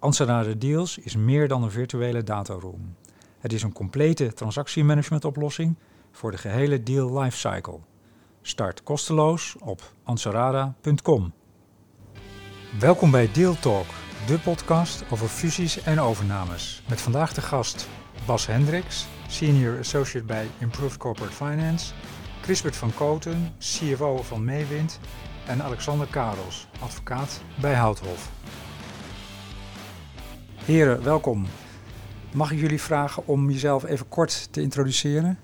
Anserada Deals is meer dan een virtuele dataroom. Het is een complete transactiemanagement-oplossing voor de gehele deal lifecycle. Start kosteloos op ansarada.com. Welkom bij Deal Talk, de podcast over fusies en overnames. Met vandaag de gast Bas Hendricks, Senior Associate bij Improved Corporate Finance, Chrisbert van Koten, CFO van Meewind en Alexander Karels, advocaat bij Houthof. Heren, welkom. Mag ik jullie vragen om jezelf even kort te introduceren?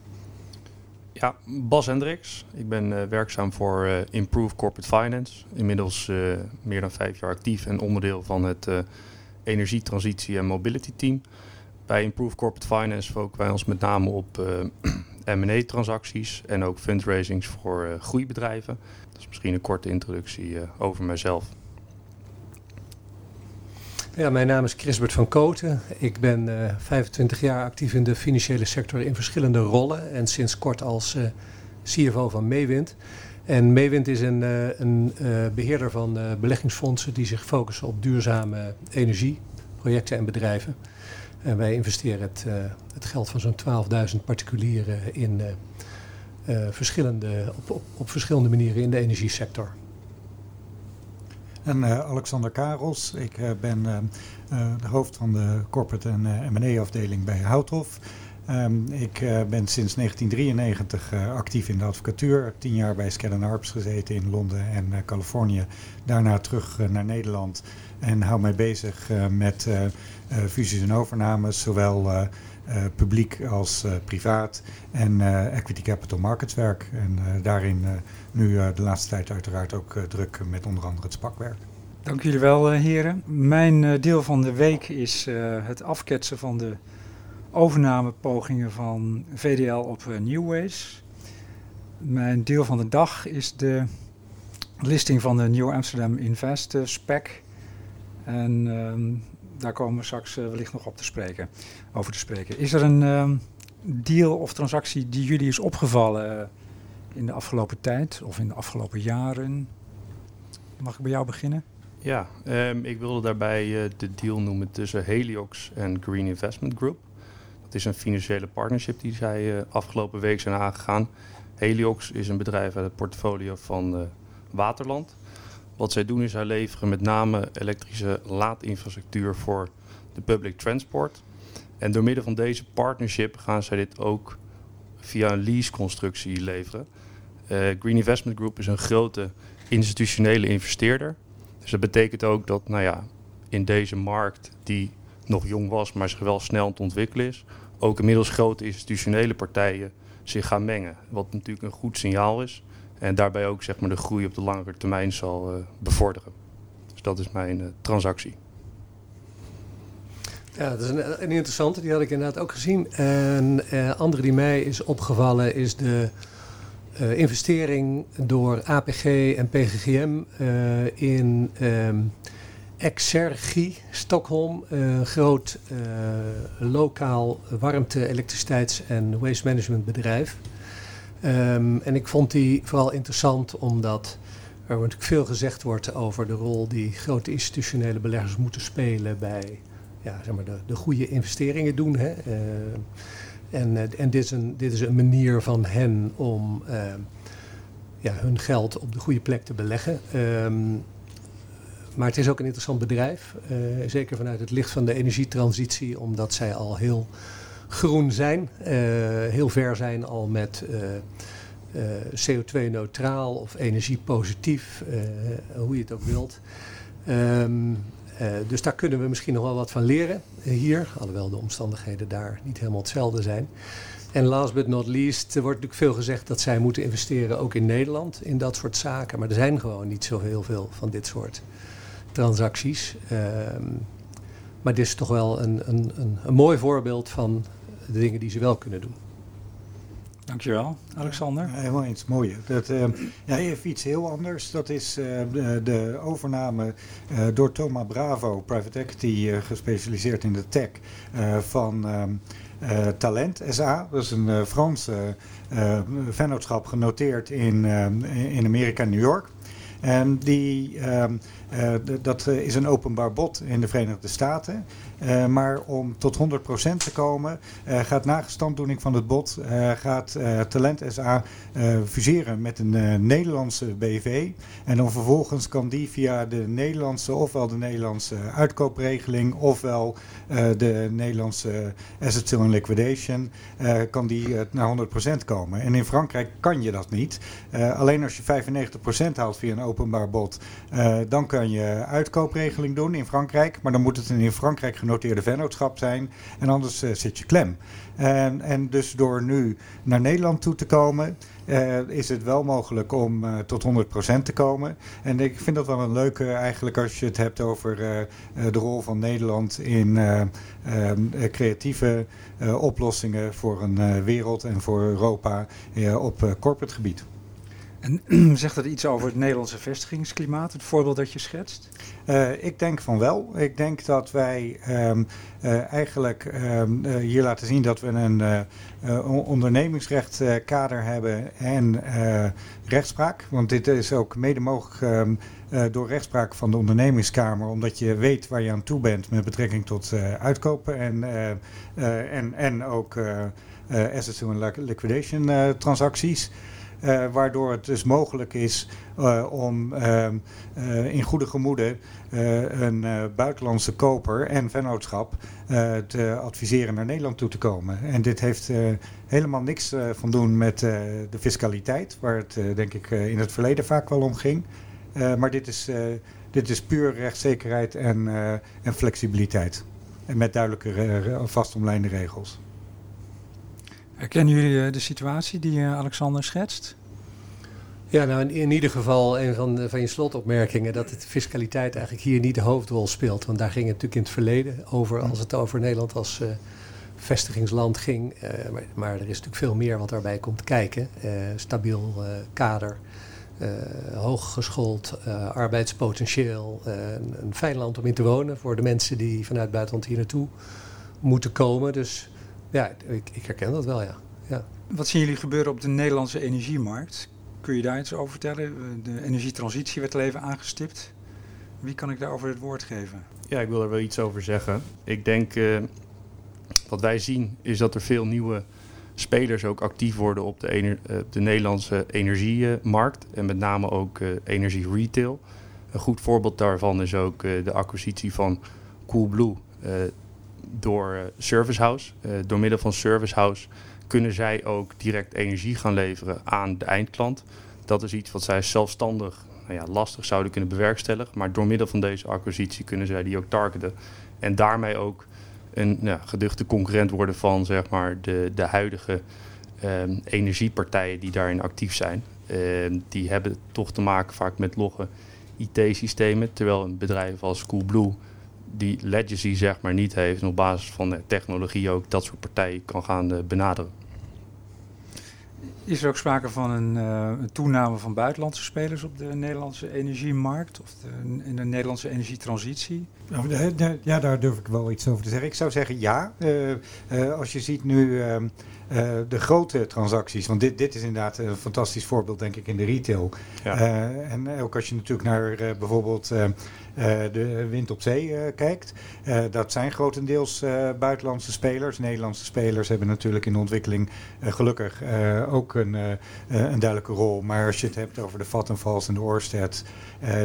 Ja, Bas Hendricks. Ik ben uh, werkzaam voor uh, Improve Corporate Finance. Inmiddels uh, meer dan vijf jaar actief en onderdeel van het energietransitie en mobility team. Bij Improve Corporate Finance focussen wij ons met name op M&A-transacties en ook fundraisings voor groeibedrijven. Dat is misschien een korte introductie over mijzelf. Ja, mijn naam is Chrisbert van Koten. Ik ben uh, 25 jaar actief in de financiële sector in verschillende rollen en sinds kort als uh, CFO van Meewind. En Meewind is een, uh, een beheerder van beleggingsfondsen die zich focussen op duurzame energieprojecten en bedrijven. En wij investeren het, het geld van zo'n 12.000 particulieren in verschillende, op, op, op verschillende manieren in de energiesector. En uh, Alexander Karels, ik uh, ben uh, de hoofd van de corporate en M&A afdeling bij Houthof. Um, ik ben sinds 1993 actief in de advocatuur. Tien jaar bij Skadden Arps gezeten in Londen en Californië. Daarna terug naar Nederland en hou mij bezig met fusies en overnames, zowel publiek als privaat en equity capital markets werk. En daarin nu de laatste tijd uiteraard ook druk met onder andere het spakwerk. Dank jullie wel, heren. Mijn deel van de week is het afketsen van de overnamepogingen van VDL op Newways. Mijn deel van de dag is de listing van de New Amsterdam Invest spec. En ehm, daar komen we straks wellicht nog op te spreken, over te spreken. Is er een ehm, deal of transactie die jullie is opgevallen in de afgelopen tijd of in de afgelopen jaren? Mag ik bij jou beginnen? Ja, um, ik wilde daarbij uh, de deal noemen tussen Heliox en Green Investment Group. Dat is een financiële partnership die zij afgelopen week zijn aangegaan. Heliox is een bedrijf uit het portfolio van Waterland. Wat zij doen is zij leveren met name elektrische laadinfrastructuur voor de public transport. En door middel van deze partnership gaan zij dit ook via een leaseconstructie leveren. Uh, Green Investment Group is een grote institutionele investeerder. Dus dat betekent ook dat nou ja, in deze markt, die nog jong was, maar zich wel snel aan het ontwikkelen is, ook inmiddels grote institutionele partijen zich gaan mengen. Wat natuurlijk een goed signaal is. En daarbij ook zeg maar, de groei op de langere termijn zal uh, bevorderen. Dus dat is mijn uh, transactie. Ja, dat is een, een, interessante, die had ik inderdaad ook gezien. En uh, andere die mij is opgevallen is de investering door APG en PGGM in um, Exergi, Stockholm, een groot lokaal warmte-, elektriciteits- en waste management bedrijf. Um, en ik vond die vooral interessant omdat er natuurlijk veel gezegd wordt over de rol die grote institutionele beleggers moeten spelen bij ja, zeg maar de, de goede investeringen doen. Hè. Uh, en uh, en dit, is een, dit is een manier van hen om uh, ja, hun geld op de goede plek te beleggen. Maar het is ook een interessant bedrijf. zeker vanuit het licht van de energietransitie, omdat zij al heel groen zijn. heel ver zijn al met CO2-neutraal of energiepositief, hoe je het ook wilt. Uh, dus daar kunnen we misschien nog wel wat van leren hier, alhoewel de omstandigheden daar niet helemaal hetzelfde zijn. En last but not least, er wordt natuurlijk veel gezegd dat zij moeten investeren ook in Nederland in dat soort zaken. Maar er zijn gewoon niet zo heel veel van dit soort transacties. Uh, maar dit is toch wel een, een, een, een mooi voorbeeld van de dingen die ze wel kunnen doen. Dankjewel, Alexander. Ja, helemaal eens, mooi. Dat, uh, ja, even iets heel anders. Dat is uh, de, overname uh, door Thomas Bravo, private equity gespecialiseerd in de tech, van ehm, Talent SA. Dat is een Franse vennootschap genoteerd in, in Amerika, New York. En die, ehm, dat is een openbaar bod in de Verenigde Staten. Uh, maar om tot 100% te komen, uh, gaat na gestanddoening van het bod, gaat Talent SA fuseren met een Nederlandse BV. En dan vervolgens kan die via de Nederlandse, ofwel de Nederlandse uitkoopregeling, ofwel de Nederlandse Asset Sale Liquidation, kan die naar 100% komen. En in Frankrijk kan je dat niet. alleen als je 95% haalt via een openbaar bod, dan kan je uitkoopregeling doen in Frankrijk. Maar dan moet het in Frankrijk genoteerde vennootschap zijn. En anders uh, zit je klem. En, en dus door nu naar Nederland toe te komen, uh, is het wel mogelijk om uh, tot 100% te komen. En ik vind dat wel een leuke eigenlijk als je het hebt over de rol van Nederland in creatieve oplossingen voor een wereld en voor Europa op corporate gebied. En zegt dat iets over het Nederlandse vestigingsklimaat, het voorbeeld dat je schetst? Uh, ik denk van wel. Ik denk dat wij um, uh, eigenlijk um, uh, hier laten zien dat we een ondernemingsrechtkader hebben en rechtspraak. Want dit is ook mede mogelijk um, door rechtspraak van de ondernemingskamer, omdat je weet waar je aan toe bent met betrekking tot uitkopen en, en, en ook assets and liquidation transacties. Uh, waardoor het dus mogelijk is uh, om uh, in goede gemoede een buitenlandse koper en vennootschap te adviseren naar Nederland toe te komen. En dit heeft helemaal niks van doen met de fiscaliteit, waar het denk ik in het verleden vaak wel om ging. maar dit is, dit is puur rechtszekerheid en, en flexibiliteit. En met duidelijke vastomlijnde regels. Herkennen jullie eh, de situatie die eh, Alexander schetst? Ja, nou in, ieder geval een van, van je slotopmerkingen dat de fiscaliteit eigenlijk hier niet de hoofdrol speelt. Want daar ging het natuurlijk in het verleden over als het over Nederland als uh, vestigingsland ging. Maar, er is natuurlijk veel meer wat daarbij komt kijken. Stabiel kader, hooggeschoold arbeidspotentieel, een, een fijn land om in te wonen voor de mensen die vanuit buitenland hier naartoe moeten komen. Dus ja, ik, ik herken dat wel, ja. ja. Wat zien jullie gebeuren op de Nederlandse energiemarkt? Kun je daar iets over vertellen? De energietransitie werd al even aangestipt. Wie kan ik daarover het woord geven? Ja, ik wil er wel iets over zeggen. Ik denk, uh, wat wij zien, is dat er veel nieuwe spelers ook actief worden op de, ener, uh, de Nederlandse energiemarkt. En met name ook uh, energie retail. Een goed voorbeeld daarvan is ook de acquisitie van Coolblue door uh, Service House. Uh, door middel van Service House kunnen zij ook direct energie gaan leveren aan de eindklant. Dat is iets wat zij zelfstandig nou ja, lastig zouden kunnen bewerkstelligen. Maar door middel van deze acquisitie kunnen zij die ook targeten. En daarmee ook een nou, geduchte concurrent worden van zeg maar, de, de huidige um, energiepartijen die daarin actief zijn. Uh, die hebben toch te maken vaak met logge IT-systemen. Terwijl een bedrijf als Coolblue die legacy zeg maar niet heeft op basis van de technologie ook dat soort partijen kan gaan uh, benaderen. Is er ook sprake van een, uh, een, toename van buitenlandse spelers op de Nederlandse energiemarkt of in de Nederlandse energietransitie? Nou, ja, daar durf ik wel iets over te zeggen. Ik zou zeggen ja. Uh, als je ziet nu ehm, de grote transacties, want dit, dit is inderdaad een fantastisch voorbeeld denk ik in de retail. Ja. en ook als je natuurlijk naar bijvoorbeeld de wind op zee kijkt. Dat zijn grotendeels buitenlandse spelers. Nederlandse spelers hebben natuurlijk in de ontwikkeling gelukkig ook een, een duidelijke rol. Maar als je het hebt over de Vattenfalls en de Orsted,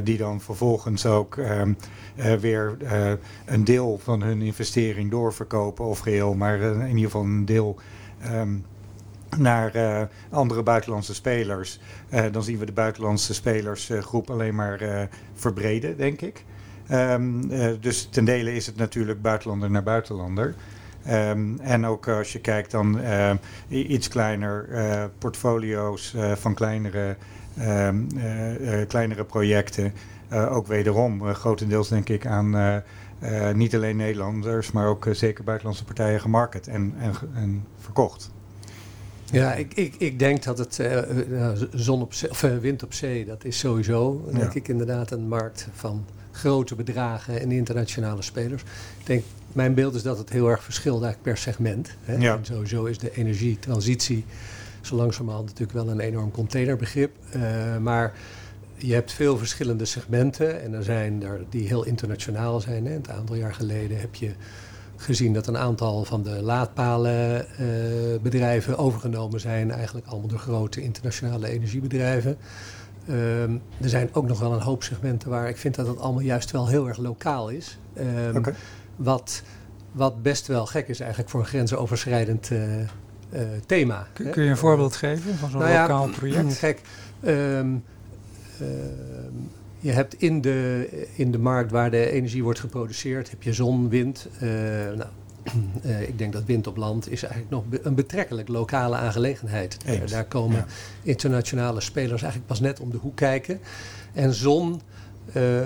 die dan vervolgens ook ehm, weer een deel van hun investering doorverkopen of geheel, maar in ieder geval een deel. Um, naar uh, andere buitenlandse spelers, dan zien we de buitenlandse spelersgroep alleen maar verbreden, denk ik. Um, dus ten dele is het natuurlijk buitenlander naar buitenlander. Um, en ook als je kijkt dan iets kleiner portfolio's van kleinere, kleinere projecten. Ook wederom grotendeels denk ik aan niet alleen Nederlanders, maar ook zeker buitenlandse partijen gemarket en, en, en verkocht. Ja, ik, ik, ik denk dat het uh, zon op zee, of, wind op zee, dat is sowieso denk ik inderdaad een markt van grote bedragen en internationale spelers. Ik denk, mijn beeld is dat het heel erg verschilt eigenlijk per segment. Hè? Ja. En sowieso is de energietransitie zo langzamerhand natuurlijk wel een enorm containerbegrip. Uh, maar je hebt veel verschillende segmenten en er zijn er die heel internationaal zijn. Hè. Een aantal jaar geleden heb je gezien dat een aantal van de laadpalenbedrijven uh, overgenomen zijn. Eigenlijk allemaal door grote internationale energiebedrijven. Um, er zijn ook nog wel een hoop segmenten waar ik vind dat het allemaal juist wel heel erg lokaal is. Um, okay. wat, wat best wel gek is eigenlijk voor een grensoverschrijdend uh, uh, thema. Kun, kun, je een voorbeeld geven van zo'n nou lokaal ja, project? Um, je hebt in de, in de markt waar de energie wordt geproduceerd, heb je zon, wind. Uh, nou, uh, ik denk dat wind op land is eigenlijk nog een betrekkelijk lokale aangelegenheid. Uh, daar komen ja. internationale spelers eigenlijk pas net om de hoek kijken. En zon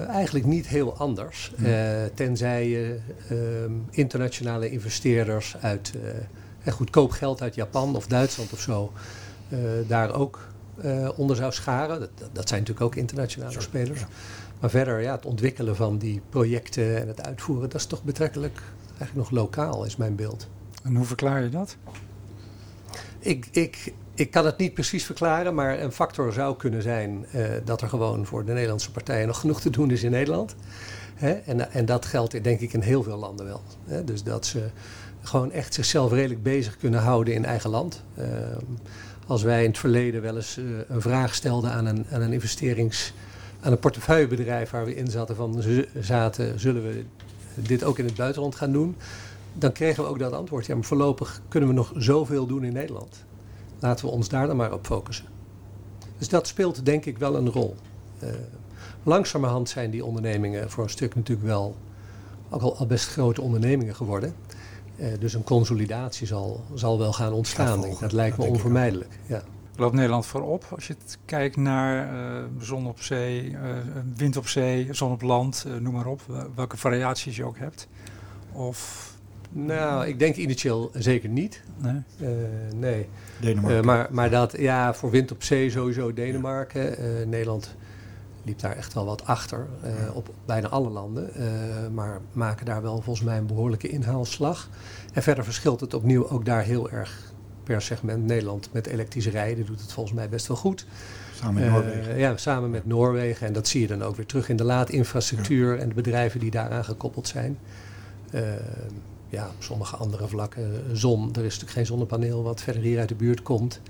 eigenlijk niet heel anders. Ja. tenzij je ehm, internationale investeerders uit goedkoop geld uit Japan of Duitsland of zo daar ook uh, onder zou scharen. Dat, dat, zijn natuurlijk ook internationale spelers. Maar verder, ja, het ontwikkelen van die projecten en het uitvoeren, dat is toch betrekkelijk eigenlijk nog lokaal, is mijn beeld. En hoe verklaar je dat? Ik, ik, ik kan het niet precies verklaren, maar een factor zou kunnen zijn uh, dat er gewoon voor de Nederlandse partijen nog genoeg te doen is in Nederland. Hè? En, en dat geldt denk ik in heel veel landen wel. Hè? Dus dat ze gewoon echt zichzelf redelijk bezig kunnen houden in eigen land. Uh, als wij in het verleden wel eens uh, een vraag stelden aan een, een investerings... aan een portefeuillebedrijf waar we in zaten van zaten, zullen we dit ook in het buitenland gaan doen? Dan kregen we ook dat antwoord. Ja, maar voorlopig kunnen we nog zoveel doen in Nederland. Laten we ons daar dan maar op focussen. Dus dat speelt denk ik wel een rol. Uh, langzamerhand zijn die ondernemingen voor een stuk natuurlijk wel ook al best grote ondernemingen geworden. Uh, dus een consolidatie zal, zal wel gaan ontstaan. Denk, dat lijkt me onvermijdelijk. Ja. Loopt Nederland voorop als je kijkt naar uh, zon op zee, uh, wind op zee, zon op land, noem maar op, welke variaties je ook hebt? Of nou, ik denk initieel zeker niet. Nee. Uh, nee. Denemarken. Uh, maar, maar dat, ja, voor wind op zee sowieso Denemarken. Uh, Nederland liep daar echt wel wat achter uh, op bijna alle landen. Uh, maar maken daar wel volgens mij een behoorlijke inhaalslag. En verder verschilt het opnieuw ook daar heel erg per segment. Nederland met elektrische rijden doet het volgens mij best wel goed. Samen met Noorwegen. Uh, ja, samen met Noorwegen. En dat zie je dan ook weer terug in de laadinfrastructuur ja. en de bedrijven die daaraan gekoppeld zijn. ja, op sommige andere vlakken. Zon, er is natuurlijk geen zonnepaneel wat verder hier uit de buurt komt.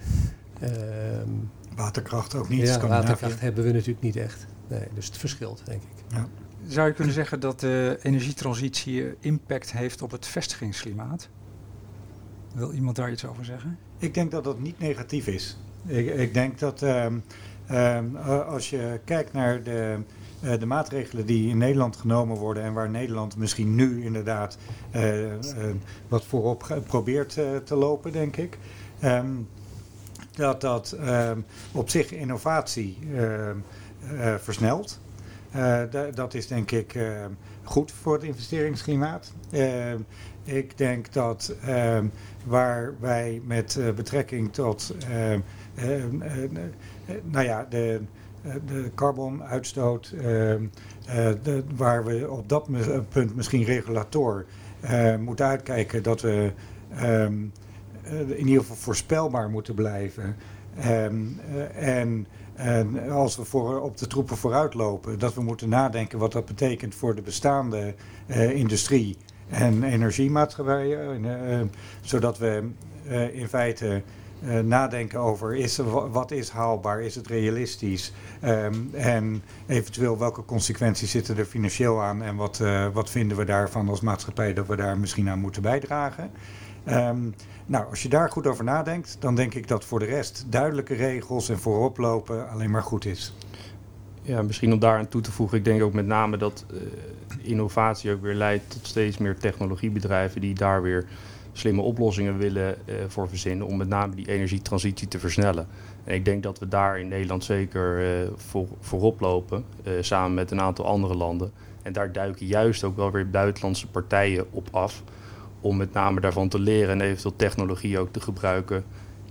Waterkracht ook niet. Ja, waterkracht hebben we natuurlijk niet echt. Nee, dus het verschilt, denk ik. Ja. Zou je kunnen zeggen dat de energietransitie impact heeft op het vestigingsklimaat? Wil iemand daar iets over zeggen? Ik denk dat dat niet negatief is. Ik, ik denk dat um, um, als je kijkt naar de, uh, de maatregelen die in Nederland genomen worden en waar Nederland misschien nu inderdaad uh, uh, wat voorop probeert te lopen, denk ik. Um, dat dat op zich innovatie versnelt. dat is denk ik goed voor het investeringsklimaat. ik denk dat waar wij met betrekking tot nou ja, de, de carbonuitstoot, waar we op dat punt misschien regulator moeten uitkijken dat we in ieder geval voorspelbaar moeten blijven. Um, uh, en, en, als we voor, op de troepen vooruitlopen, dat we moeten nadenken wat dat betekent voor de bestaande uh, industrie en energiemaatschappijen. Zodat we in feite nadenken over is, wat is haalbaar, is het realistisch um, en eventueel welke consequenties zitten er financieel aan en wat, wat vinden we daarvan als maatschappij dat we daar misschien aan moeten bijdragen. Um, nou, als je daar goed over nadenkt, dan denk ik dat voor de rest duidelijke regels en vooroplopen alleen maar goed is. Ja, misschien om daar aan toe te voegen, ik denk ook met name dat uh, innovatie ook weer leidt tot steeds meer technologiebedrijven die daar weer slimme oplossingen willen uh, voor verzinnen om met name die energietransitie te versnellen. En ik denk dat we daar in Nederland zeker uh, voor, voorop lopen, uh, samen met een aantal andere landen. En daar duiken juist ook wel weer buitenlandse partijen op af, om met name daarvan te leren en eventueel technologie ook te gebruiken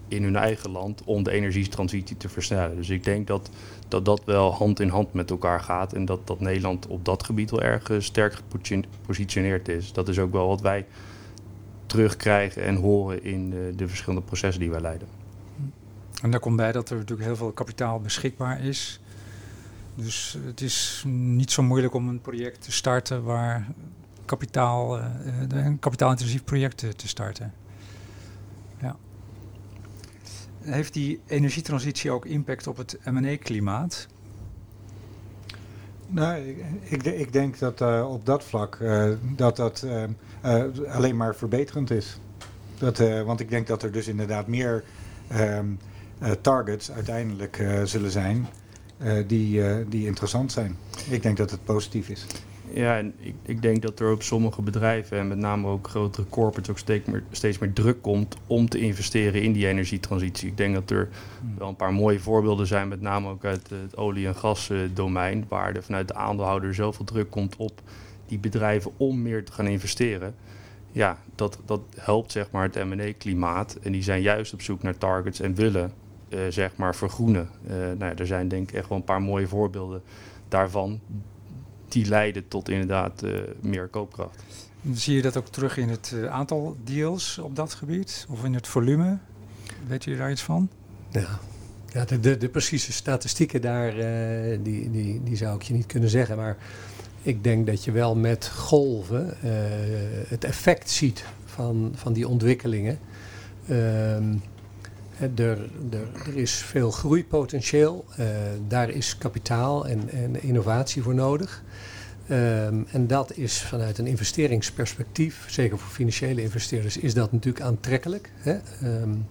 in hun eigen land om de energietransitie te versnellen. Dus ik denk dat dat, dat wel hand in hand met elkaar gaat en dat, dat Nederland op dat gebied wel erg sterk gepositioneerd is. Dat is ook wel wat wij terugkrijgen en horen in de, de verschillende processen die wij leiden. En daar komt bij dat er natuurlijk heel veel kapitaal beschikbaar is. Dus het is niet zo moeilijk om een project te starten waar kapitaal, uh, een kapitaalintensief project te starten. Ja. Heeft die energietransitie ook impact op het M&A-klimaat? Nou, ik, ik, denk dat uh, op dat vlak uh, dat dat uh, alleen maar verbeterend is. Dat, want ik denk dat er dus inderdaad meer um, targets uiteindelijk zullen zijn die, die interessant zijn. Ik denk dat het positief is. Ja, en ik, ik, denk dat er op sommige bedrijven en met name ook grotere corporates ook steeds meer, steeds meer druk komt om te investeren in die energietransitie. Ik denk dat er hmm. wel een paar mooie voorbeelden zijn, met name ook uit het olie- en gasdomein, waar er vanuit de aandeelhouder zoveel druk komt op die bedrijven om meer te gaan investeren. Ja, dat, dat helpt zeg maar het M&A-klimaat en die zijn juist op zoek naar targets en willen uh, zeg maar vergroenen. Uh, nou ja, er zijn denk ik echt wel een paar mooie voorbeelden daarvan die leiden tot inderdaad uh, meer koopkracht. Zie je dat ook terug in het uh, aantal deals op dat gebied of in het volume? Weet je daar iets van? Ja, ja de, de, de precieze statistieken daar, uh, die, die, die zou ik je niet kunnen zeggen. Maar ik denk dat je wel met golven het effect ziet van, van die ontwikkelingen. Ehm, er, er, er, is veel groeipotentieel, uh, daar is kapitaal en, en, innovatie voor nodig. Um, en dat is vanuit een investeringsperspectief, zeker voor financiële investeerders, is dat natuurlijk aantrekkelijk. Hè? Um,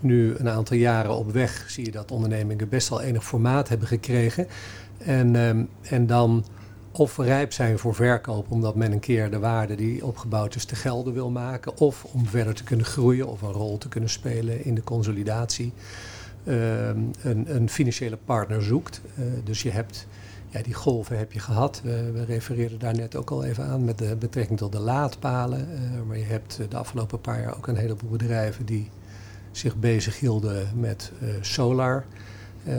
nu een aantal jaren op weg zie je dat ondernemingen best wel enig formaat hebben gekregen. En, um, en dan of rijp zijn voor verkoop omdat men een keer de waarde die opgebouwd is te gelden wil maken, of om verder te kunnen groeien of een rol te kunnen spelen in de consolidatie, um, een, een, financiële partner zoekt. Uh, dus je hebt, ja, die golven heb je gehad. We, refereerden daar net ook al even aan met de betrekking tot de laadpalen. Uh, maar je hebt de afgelopen paar jaar ook een heleboel bedrijven die zich bezighielden met solar. Uh,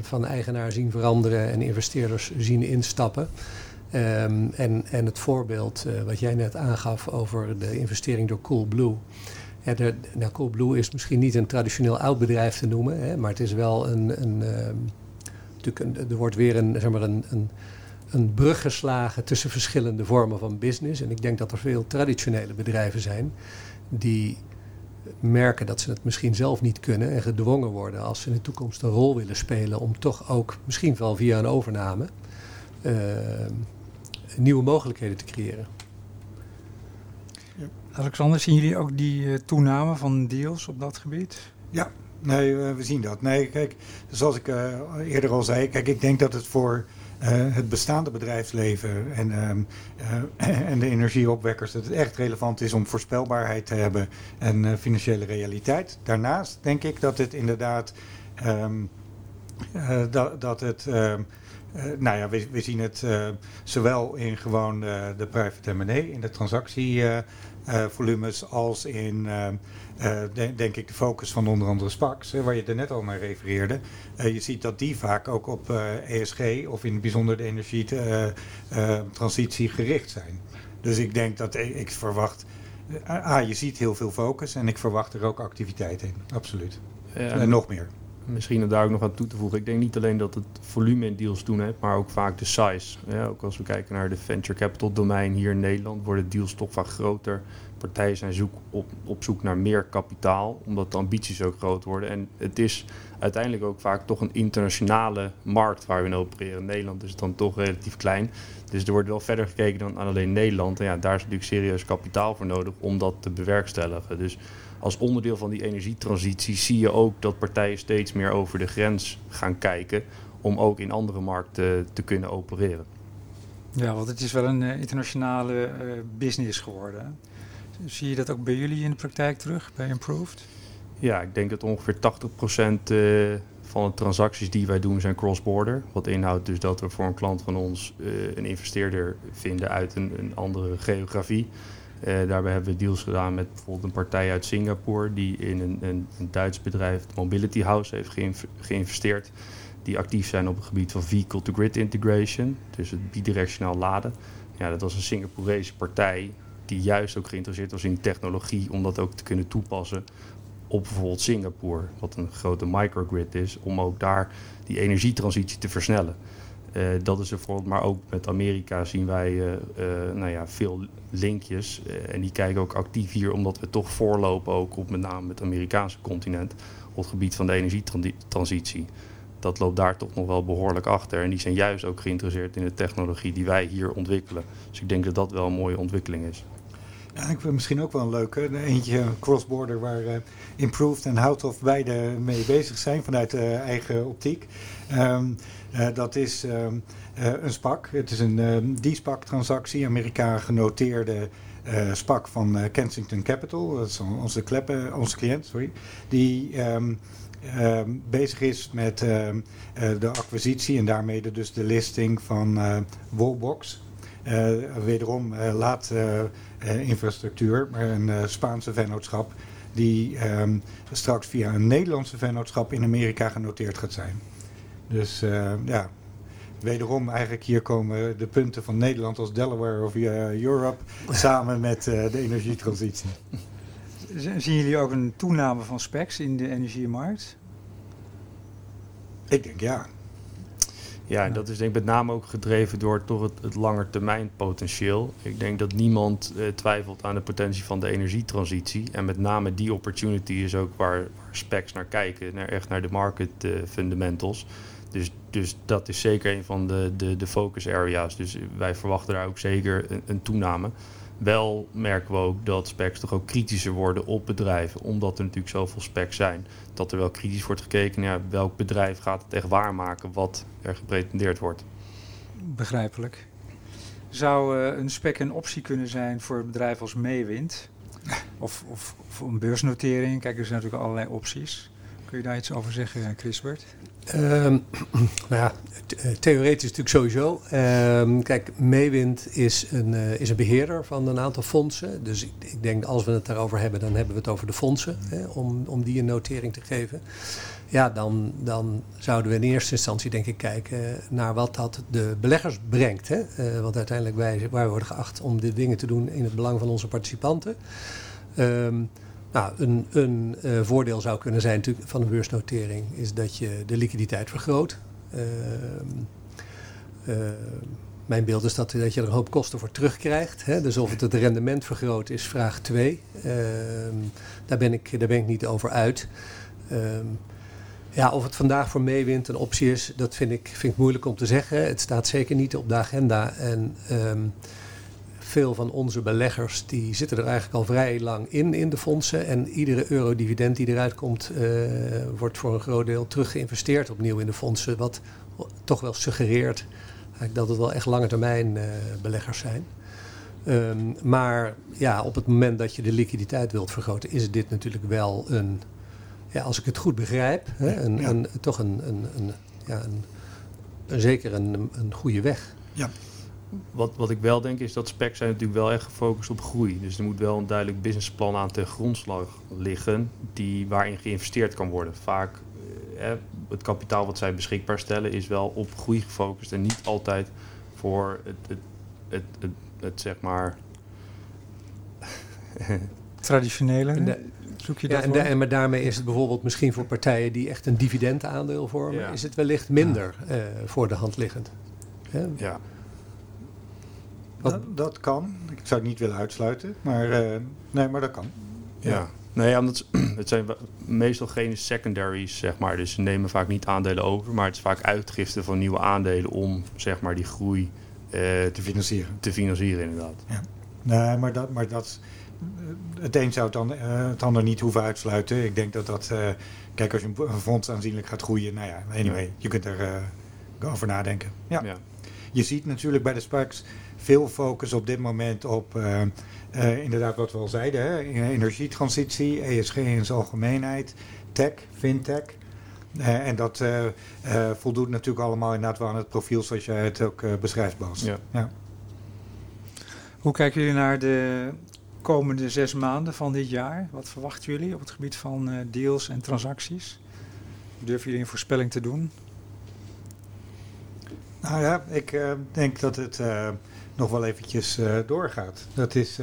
van eigenaar zien veranderen en investeerders zien instappen. Um, en, en het voorbeeld uh, wat jij net aangaf over de investering door Coolblue. Ja, de, nou, Coolblue is misschien niet een traditioneel oud bedrijf te noemen, hè, maar het is wel een. een uh, natuurlijk een, er wordt weer een, zeg maar een, een, een brug geslagen tussen verschillende vormen van business. En ik denk dat er veel traditionele bedrijven zijn die merken dat ze het misschien zelf niet kunnen en gedwongen worden als ze in de toekomst een rol willen spelen om toch ook misschien wel via een overname uh, nieuwe mogelijkheden te creëren. Ja. Alexander, zien jullie ook die uh, toename van deals op dat gebied? Ja, nee, we zien dat. Nee, kijk, zoals ik uh, eerder al zei, kijk, ik denk dat het voor uh, het bestaande bedrijfsleven en, um, uh, en de energieopwekkers, dat het echt relevant is om voorspelbaarheid te hebben en uh, financiële realiteit. Daarnaast denk ik dat het inderdaad um, dat, dat het. Um, nou ja, we, we zien het zowel in gewoon de private M&A, in de transactievolumes, als in uh, de, denk ik de focus van onder andere SPAX, waar je er net al naar refereerde. Uh, je ziet dat die vaak ook op uh, ESG of in het bijzonder de energietransitie gericht zijn. Dus ik denk dat ik verwacht, ah, je ziet heel veel focus en ik verwacht er ook activiteit in, absoluut. en nog meer. Misschien daar ook nog aan toe te voegen. Ik denk niet alleen dat het volume in deals doen heeft, maar ook vaak de size. Ja, ook als we kijken naar de venture capital domein hier in Nederland, worden deals toch vaak groter partijen zijn zoek op, op zoek naar meer kapitaal, omdat de ambities ook groot worden. En het is uiteindelijk ook vaak toch een internationale markt waar we in opereren. Nederland is het dan toch relatief klein. Dus er wordt wel verder gekeken dan alleen Nederland. En ja, daar is natuurlijk serieus kapitaal voor nodig om dat te bewerkstelligen. Dus als onderdeel van die energietransitie zie je ook dat partijen steeds meer over de grens gaan kijken om ook in andere markten te kunnen opereren. Ja, want het is wel een internationale business geworden. Zie je dat ook bij jullie in de praktijk terug, bij Improved? Ja, ik denk dat ongeveer 80% van de transacties die wij doen zijn cross-border. Wat inhoudt dus dat we voor een klant van ons een investeerder vinden uit een, een andere geografie. Uh, daarbij hebben we deals gedaan met bijvoorbeeld een partij uit Singapore die in een, een, een Duits bedrijf, Mobility House, heeft geïnvesteerd. Die actief zijn op het gebied van vehicle-to-grid integration, dus het bidirectionaal laden. Ja, dat was een Singaporese partij die juist ook geïnteresseerd was in technologie om dat ook te kunnen toepassen op bijvoorbeeld Singapore, wat een grote microgrid is, om ook daar die energietransitie te versnellen. Uh, dat is bijvoorbeeld, maar ook met Amerika zien wij uh, uh, nou ja, veel linkjes. en die kijken ook actief hier, omdat we toch voorlopen ook op met name het Amerikaanse continent op het gebied van de energietransitie. Dat loopt daar toch nog wel behoorlijk achter. En die zijn juist ook geïnteresseerd in de technologie die wij hier ontwikkelen. Dus ik denk dat dat wel een mooie ontwikkeling is. Ja, ik vind misschien ook wel een leuke. Eentje cross-border waar uh, Improved en Houthoff beide mee bezig zijn vanuit eigen optiek. Um, uh, dat is um, een SPAC. Het is een um, D-SPAC-transactie, Amerika genoteerde SPAC van Kensington Capital. Dat is onze, kleppen, onze cliënt, sorry. Die bezig is met de acquisitie en daarmee dus de listing van Wallbox. Wederom laat uh, infrastructuur, maar een uh, Spaanse vennootschap die um, straks via een Nederlandse vennootschap in Amerika genoteerd gaat zijn. Dus uh, ja, wederom eigenlijk hier komen de punten van Nederland als Delaware of Europe samen met de energietransitie. Zien jullie ook een toename van specs in de energiemarkt? Ik denk ja. Ja, en dat is denk ik met name ook gedreven door toch het, het langetermijnpotentieel. Ik denk dat niemand eh, twijfelt aan de potentie van de energietransitie. En met name die opportunity is ook waar, waar specs naar kijken, naar, echt naar de market uh, fundamentals. Dus, dus dat is zeker een van de, de, de focus areas. Dus wij verwachten daar ook zeker een, een toename. Wel merken we ook dat specs toch ook kritischer worden op bedrijven, omdat er natuurlijk zoveel specs zijn. Dat er wel kritisch wordt gekeken naar welk bedrijf gaat het echt waarmaken wat er gepretendeerd wordt. Begrijpelijk. Zou uh, een spec een optie kunnen zijn voor een bedrijf als Meewind? Of, of, of, een beursnotering? Kijk, er zijn natuurlijk allerlei opties. Kun je daar iets over zeggen, Chrisbert? Um, nou ja, eh, theoretisch natuurlijk sowieso. Um, kijk, Meewind is een, uh, is een beheerder van een aantal fondsen. Dus ik, ik, denk als we het daarover hebben, dan hebben we het over de fondsen. Hè, om, om die een notering te geven. Ja, dan, dan zouden we in eerste instantie denk ik kijken naar wat dat de beleggers brengt. Hè? Uh, want uiteindelijk wij, wij worden geacht om dit dingen te doen in het belang van onze participanten. Um, nou, een, een uh, voordeel zou kunnen zijn natuurlijk van een beursnotering is dat je de liquiditeit vergroot. Uh, uh, mijn beeld is dat, je er een hoop kosten voor terugkrijgt. Hè? Dus of het het rendement vergroot is vraag 2. Ehm, daar, ben ik, daar ben ik niet over uit. Ehm, ja, of het vandaag voor meewind een optie is, dat vind ik, vind ik moeilijk om te zeggen. Het staat zeker niet op de agenda. En veel van onze beleggers die zitten er eigenlijk al vrij lang in, in de fondsen. En iedere euro dividend die eruit komt, uh, wordt voor een groot deel terug geïnvesteerd opnieuw in de fondsen. Wat toch wel suggereert dat het wel echt lange termijn uh, beleggers zijn. Um, maar ja, op het moment dat je de liquiditeit wilt vergroten, is dit natuurlijk wel een, ja, als ik het goed begrijp, hè, een, ja. een, toch een, een, een, ja, een, een zeker een, een goede weg. Ja, wat, wat ik wel denk is dat specs zijn natuurlijk wel echt gefocust op groei. Dus er moet wel een duidelijk businessplan aan ten grondslag liggen die, waarin geïnvesteerd kan worden. Vaak eh, het kapitaal wat zij beschikbaar stellen is wel op groei gefocust en niet altijd voor het, het, het, het, het zeg maar... Traditionele? Zoek je ja, en, en, maar daarmee is het bijvoorbeeld misschien voor partijen die echt een dividendaandeel vormen, ja. is het wellicht minder ja. uh, voor de hand liggend. Ja. Dat, dat, kan. Ik zou het niet willen uitsluiten. Maar, uh, nee, maar dat kan. Ja. ja. Nee, omdat het zijn meestal geen secondaries, zeg maar. Dus ze nemen vaak niet aandelen over. Maar het is vaak uitgifte van nieuwe aandelen om, zeg maar, die groei uh, te financieren. Te financieren, inderdaad. Ja. Nee, maar dat... Maar dat het een zou het, dan, uh, het ander niet hoeven uitsluiten. Ik denk dat dat... Uh, kijk, als je een fonds aanzienlijk gaat groeien... Nou ja, anyway, je kunt er over nadenken. Ja. ja. Je ziet natuurlijk bij de Sparks veel focus op dit moment op inderdaad wat we al zeiden, hè, energietransitie, ESG in zijn algemeenheid, tech, fintech. en dat voldoet natuurlijk allemaal inderdaad wel aan het profiel zoals jij het ook beschrijft, Bas. Ja. ja. Hoe kijken jullie naar de komende zes maanden van dit jaar? Wat verwachten jullie op het gebied van uh, deals en transacties? Durven jullie een voorspelling te doen? Nou ja, ik uh, denk dat het uh, nog wel eventjes doorgaat. Dat is,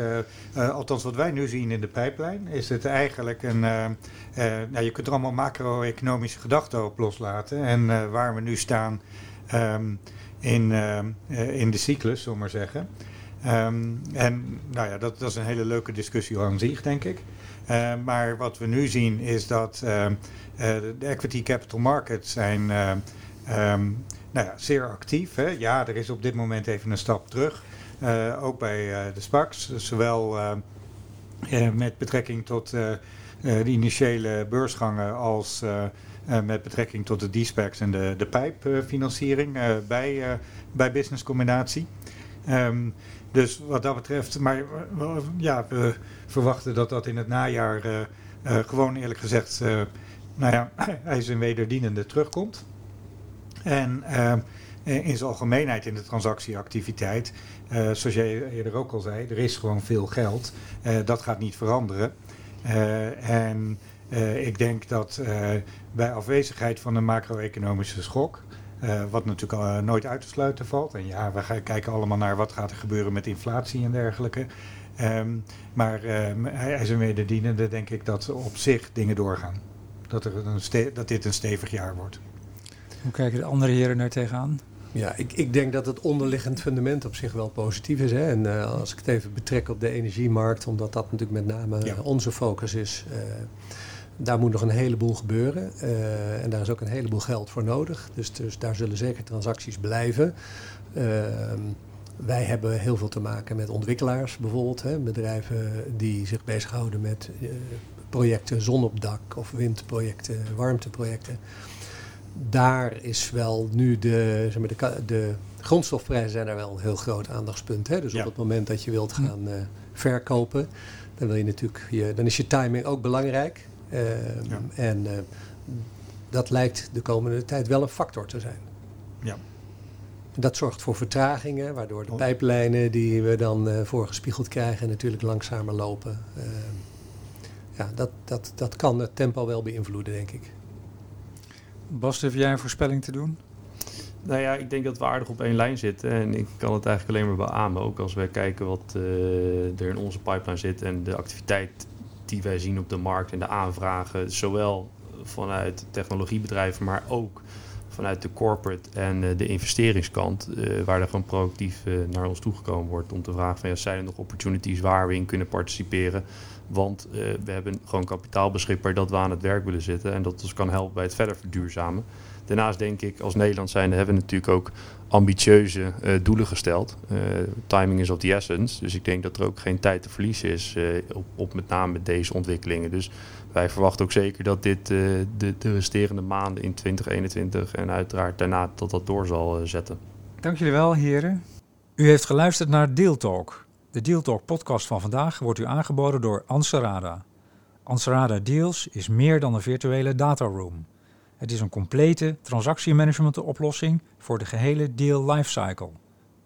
althans wat wij nu zien in de pijplijn, is het eigenlijk een... nou, je kunt er allemaal macro-economische gedachten op loslaten. En waar we nu staan um, in, in de cyclus, zullen we maar zeggen... Um, en nou ja, dat, dat, is een hele leuke discussie aan zich, denk ik. Maar wat we nu zien is dat uh, de equity capital markets zijn nou ja, zeer actief. Hè. Ja, er is op dit moment even een stap terug. ook bij de SPACs, zowel met betrekking tot de initiële beursgangen als met betrekking tot de D-SPACs en de, de pijpfinanciering bij, bij businesscombinatie. Um, dus wat dat betreft, maar ja, we verwachten dat dat in het najaar gewoon eerlijk gezegd, nou ja, hij is een wederdienende terugkomt. En in zijn algemeenheid in de transactieactiviteit, zoals jij eerder ook al zei, er is gewoon veel geld. dat gaat niet veranderen. en ik denk dat bij afwezigheid van een macro-economische schok, wat natuurlijk nooit uit te sluiten valt. En ja, we kijken allemaal naar wat gaat er gebeuren met inflatie en dergelijke. Um, maar um, hij is een wederdienende, denk ik, dat op zich dingen doorgaan. Dat, er een dat dit een stevig jaar wordt. Hoe kijken de andere heren er tegenaan? Ja, ik, ik denk dat het onderliggend fundament op zich wel positief is. Hè? En uh, als ik het even betrek op de energiemarkt, omdat dat natuurlijk met name ja. onze focus is daar moet nog een heleboel gebeuren. Uh, en daar is ook een heleboel geld voor nodig. Dus, dus daar zullen zeker transacties blijven. Uh, wij hebben heel veel te maken met ontwikkelaars bijvoorbeeld. Hè, bedrijven die zich bezighouden met projecten zon op dak of windprojecten, warmteprojecten. Daar is wel nu de, zeg maar, de, de grondstofprijzen zijn daar wel een heel groot aandachtspunt. Hè? Dus ja. op het moment dat je wilt gaan verkopen, dan, wil je natuurlijk je, dan is je timing ook belangrijk. Ehm, ja. En eh, dat lijkt de komende tijd wel een factor te zijn. Ja. Dat zorgt voor vertragingen, waardoor de oh. pijplijnen die we dan uh, voorgespiegeld krijgen natuurlijk langzamer lopen. Uh, ja, dat, dat, dat kan het tempo wel beïnvloeden, denk ik. Bas, heb jij een voorspelling te doen? Nou ja, ik denk dat we aardig op één lijn zitten. En ik kan het eigenlijk alleen maar beamen. Ook als we kijken wat uh, er in onze pipeline zit en de activiteit die wij zien op de markt en de aanvragen, zowel vanuit technologiebedrijven, maar ook vanuit de corporate en uh, de investeringskant, uh, waar er gewoon proactief uh, naar ons toegekomen wordt om te vragen van ja, zijn er nog opportunities waar we in kunnen participeren? Want we hebben gewoon kapitaal beschikbaar dat we aan het werk willen zitten en dat ons kan helpen bij het verder verduurzamen. Daarnaast denk ik, als Nederland zijn, hebben we natuurlijk ook ambitieuze uh, doelen gesteld. Uh, timing is of the essence. Dus ik denk dat er ook geen tijd te verliezen is uh, op, op, met name deze ontwikkelingen. Dus wij verwachten ook zeker dat dit de, de, resterende maanden in 2021 en uiteraard daarna tot dat door zal zetten. Dank jullie wel, heren. U heeft geluisterd naar Deal Talk. De Deal Talk podcast van vandaag wordt u aangeboden door Anserada. Anserada Deals is meer dan een virtuele dataroom. Het is een complete transactiemanagement-oplossing voor de gehele deal lifecycle.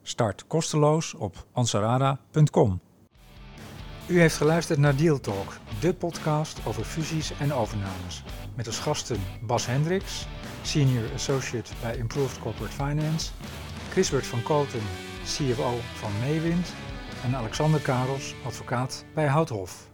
Start kosteloos op ansarada.com. U heeft geluisterd naar Deal Talk, de podcast over fusies en overnames. Met als gasten Bas Hendricks, Senior Associate bij Improved Corporate Finance, Chrisbert van Koten, CFO van Meewind en Alexander Karels, advocaat bij Houthof.